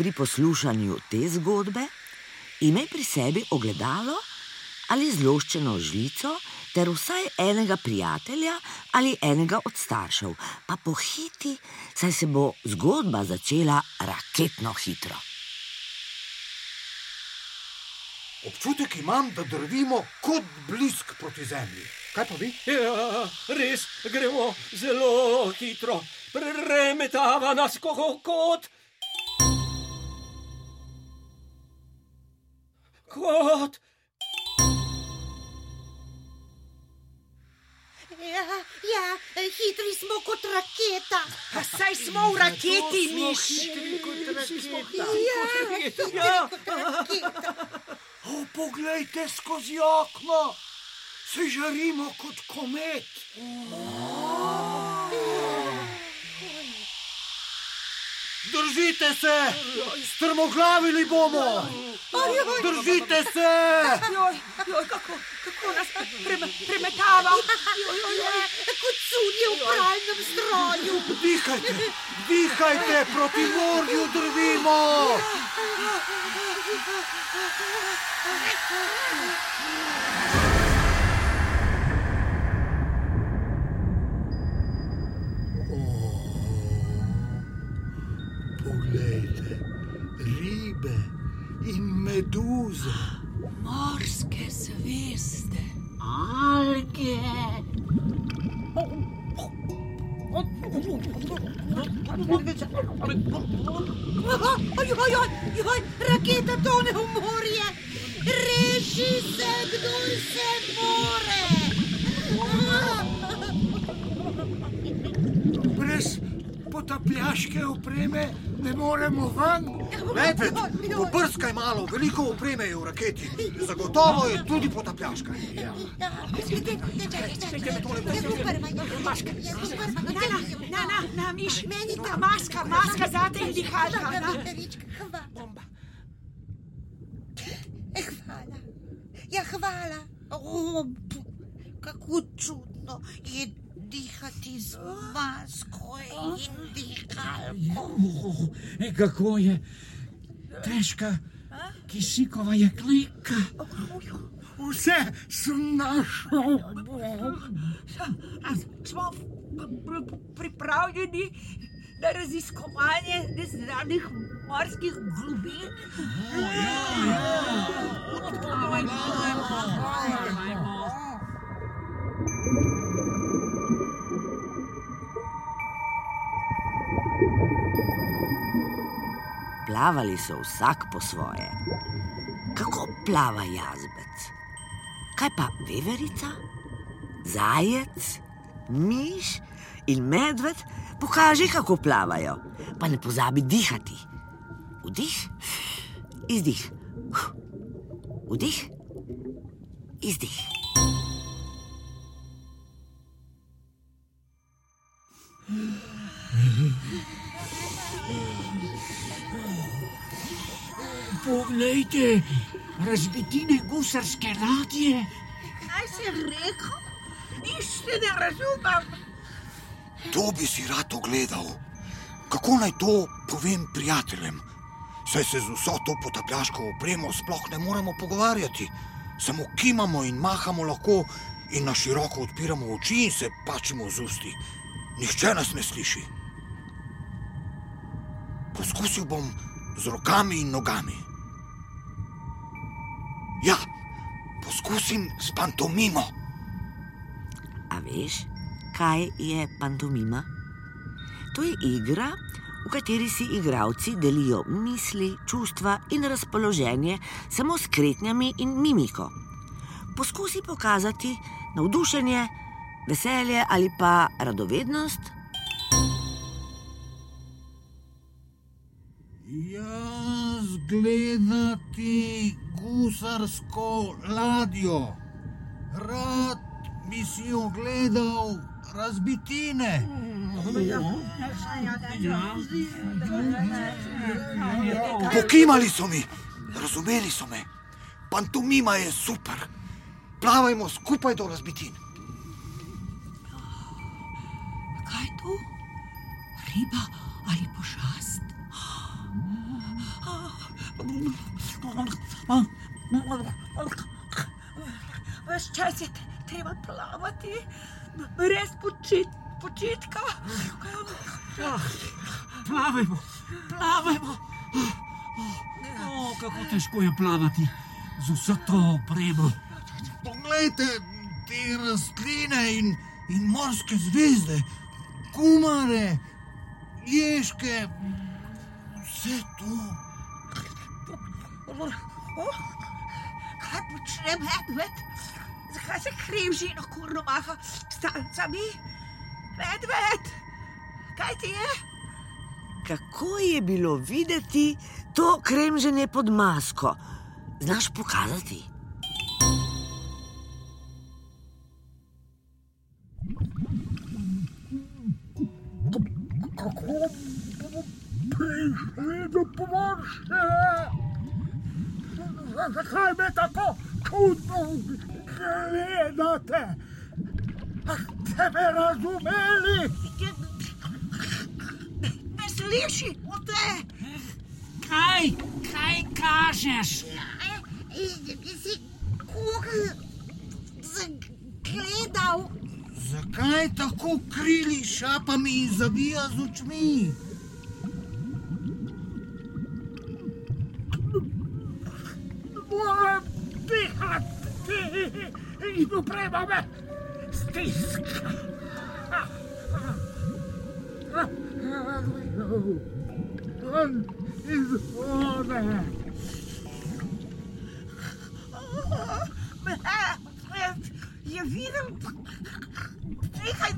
pri poslušanju te zgodbe, imej pri sebi ogledalo ali zloščeno žlico, ter vsaj enega prijatelja ali enega od staršev, pa pohiti, saj se bo zgodba začela raketno hitro. Občutek imam, da drvimo kot blisk proti zemlji. Kaj pa vi? Ja, res gremo zelo hitro, premetava nas kot. Kot. Ja, ja, hitri smo kot raketa. Pa saj smo v raketi, miš. Ja, Ja. raketa. O, poglejte skozi okno, se žarimo kot komet. Držite se, strmoglavili bomo. Držite se. Joj, joj, kako, kako nas prem, premetava. Joj, joj, joj. Kot cunje v pralnem stroju. Dihajte, dihajte, proti morju drvimo. Poglejte, in meduze. Morske zvezde. Alge. Oj, oj, oj, oj, raketa tone v morje. Reši se, kdo se more. Brez potapljaške opreme ne moremo ven. Medved, pobrskaj malo, veliko opreme je v raketi. Zagotovo je tudi potapljaška. Na, na, na, miš. Ta maska, maska zate in dihalka. na. Hvala. Ja, hvala. O, kako čudno je dihati z masko in dihalko. E, kako je težka kisikova jeklenka. Vse sem našel. Smo pr- pr- pripravljeni na raziskovanje neznanih morskih globin. Plavali so vsak po svoje. Kako plava jazbec? Kaj pa veverica, zajec, miš in medved? Pokaži, kako plavajo, pa ne pozabi dihati. Vdih, izdih, vdih, izdih. Poglejte, razbitine gusarske ladje. Kaj si rekel? Nič se ne razumem. To bi si rad ogledal. Kako naj to povem prijateljem? Saj se z vso to potapljaško opremo sploh ne moremo pogovarjati. Samo kimamo in mahamo lahko in na široko odpiramo oči in se pačimo z usti. Nihče nas ne sliši. Poskusil bom z rokami in nogami. Ja, poskusim s pantomimo. A veš, kaj je pantomima? To je igra, v kateri si igravci delijo misli, čustva in razpoloženje samo s kretnjami in mimiko. Poskusi pokazati navdušenje, veselje ali pa radovednost. Jaz gledati gusarsko ladjo. Rad bi si ogledal razbitine. Pokimali so mi, razumeli so me. Pantomima je super. Plavajmo skupaj do razbitin. Kaj je to? Riba ali pošast? Ves čas je treba plavati, brez počit, počitka. Plavajmo, plavajmo. O, kako težko je plavati z vso to opremo. Poglejte te rastline in, in morske zvezde, kumare, ježke, vse to. Oh, kaj počne medved? Zakaj se krivži na kurno maha s talcami? Medved, kaj ti je? Kako je bilo videti to kremženje pod masko? Znaš pokazati? prišli do površja. Zakaj me tako čudno gledate? Ste me razumeli? Ne sliši, ote. Kaj, kaj kažeš? Si koga zagledal? Zakaj tako krili šapami in zavija z očmi? Dihati in uprema me stiska. Ven iz vode. Medved je videl nekaj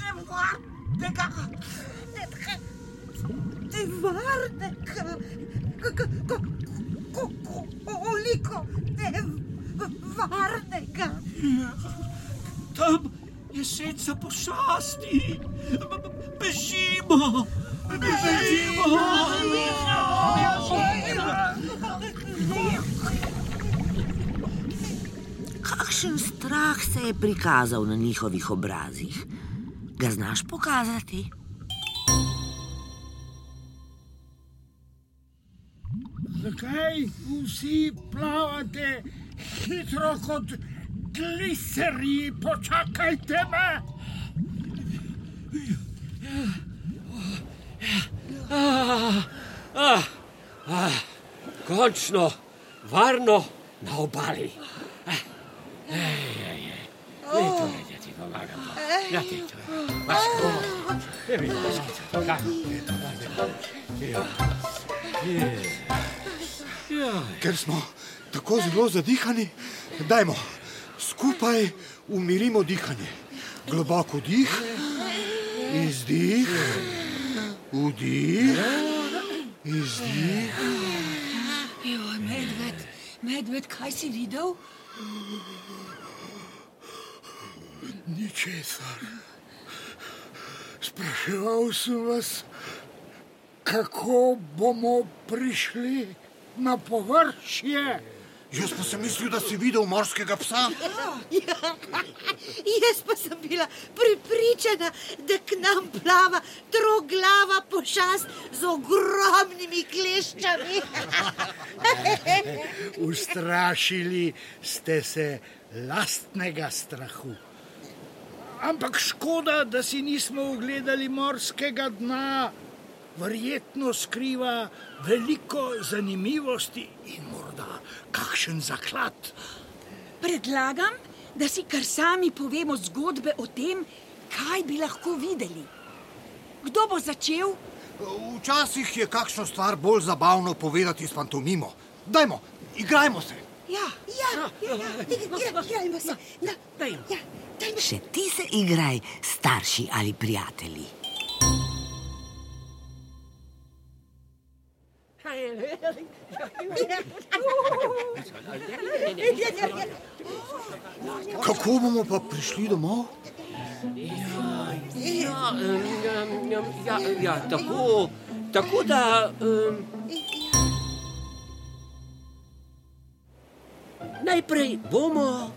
nevarnega. Nevarnega. Koliko nevarnega. Tam je seca pošasti. B- b- Bežimo, bežimo. Kakšen strah se je prikazal na njihovih obrazih? Ga znaš pokazati? Zakaj vsi plavate hitro kot gliserji? Počakajte me! Ah, ah, ah, končno, varno na obali. Da ti pomagam. Ja, ti to. Vasko. Ja, vidim, vasko. Kaj? Ja. Ja. Ja. Ker smo tako zelo zadihani, dajmo skupaj umirimo dihanje. Globoko dih, izdih, vdih, izdih. Joj, medved, medved, kaj si videl? Ničesar. Spraševal sem vas, kako bomo prišli na površje. Jaz pa sem mislil, da si videl morskega psa. Ja, jaz pa sem bila pripričana, da k nam plava troglava pošast z ogromnimi kleščami. Ustrašili ste se lastnega strahu. Ampak škoda, da si nismo ogledali morskega dna. Verjetno skriva veliko zanimivosti in morda kakšen zaklad. Predlagam, da si kar sami povemo zgodbe o tem, kaj bi lahko videli. Kdo bo začel? Včasih je kakšno stvar bolj zabavno povedati s pantomimo. Dajmo, igrajmo se. Ja, Ja, ja, ja, igrajmo se. Na, Dajmo. ja, dajmo. Še ti se igraj, starši ali prijatelji. Kako bomo pa prišli domov? Ja, em, em, em, ja, ja, tako, tako da. Um, najprej bomo.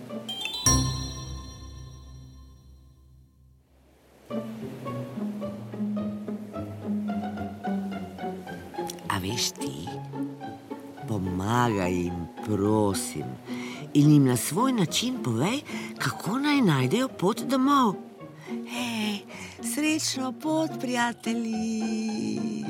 Pomagaj jim, prosim, in jim na svoj način povej, kako naj najdejo pot domov. Hej, srečno pot, prijatelji.